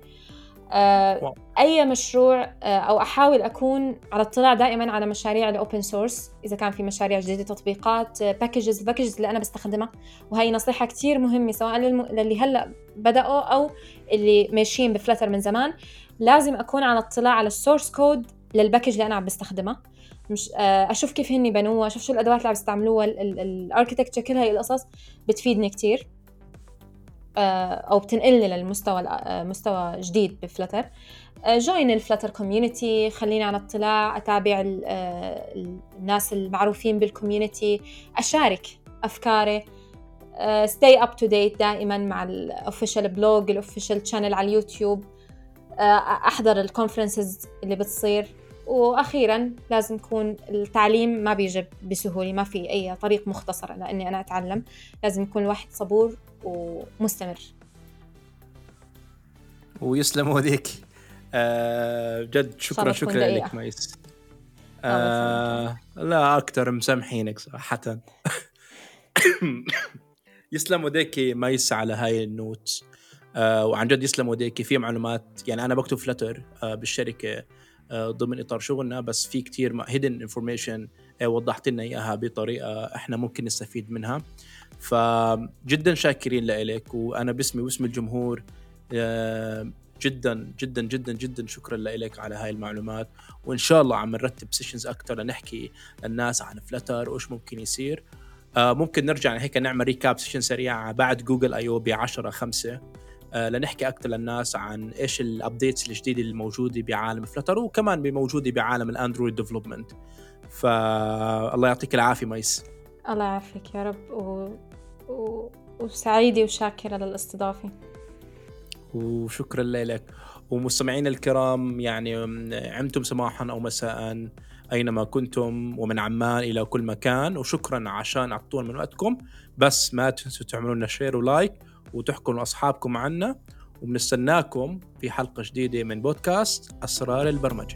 أي مشروع آه، أو أحاول أكون على اطلاع دائما على مشاريع ال open source إذا كان في مشاريع جديدة تطبيقات packages ال packages اللي أنا بستخدمها. وهي نصيحة كثير مهمة سواء للي هلأ بدأوا أو اللي ماشيين ب Flutter من زمان. لازم أكون على اطلاع على ال source code لل package اللي أنا عم بستخدمها مش آه، أشوف كيف هني بنوها أشوف شو الأدوات اللي عم يستعملوها ال architecture كل هاي القصص بتفيدني كثير آه، أو بتنقلني للمستوى آه، مستوى جديد ب Flutter join ال Flutter community خليني على اطلاع أتابع الناس المعروفين بال community أشارك أفكاري. stay up to date دائما مع ال official blog ال official channel على اليوتيوب. أحضر ال conferences اللي بتصير. وأخيرا لازم يكون التعليم ما بيجي بسهولة ما في أي طريق مختصر لأني أنا أتعلم. لازم يكون الواحد صبور ومستمر. ويسلموا إيديك آه جد شكرا شكرا لك ميس. آه لا أكثر مسامحينك صراحة. يسلموا إيديكي ميس على هاي ال note. آه وعن جد يسلموا إيديكي في معلومات. يعني أنا بكتب Flutter آه بالشركة. آه، ضمن إطار شغلنا بس في كتير hidden information آه، وضحت لنا إياها بطريقة إحنا ممكن نستفيد منها. فجدا شاكرين لك وأنا باسمي واسم الجمهور آه، جدا جدا جدا جدا شكرا لك على هاي المعلومات. وإن شاء الله عم نرتب sessions أكثر لنحكي للناس عن Flutter وإيش ممكن يصير. ممكن نرجع هيك نعمل recap session سريعة بعد Google I/O ب 10 5 آه، لنحكي أكثر للناس عن إيش ال updates الجديدة الموجوده بعالم Flutter وكمان موجوده بعالم ال Android development فالله يعطيك العافية ميس. الله يعافيك يا رب و... و... وسعيدة وشاكرة للاستضافة. وشكرا لك. ومستمعينا الكرام يعني عمتم صباحا أو مساء أينما كنتم ومن عمان إلى كل مكان. وشكرا عشان اعطونا من وقتكم. بس ما تنسوا تعملوا لنا شير ولايك وتحكوا لاصحابكم عنا وبنستناكم في حلقة جديدة من بودكاست أسرار البرمجة.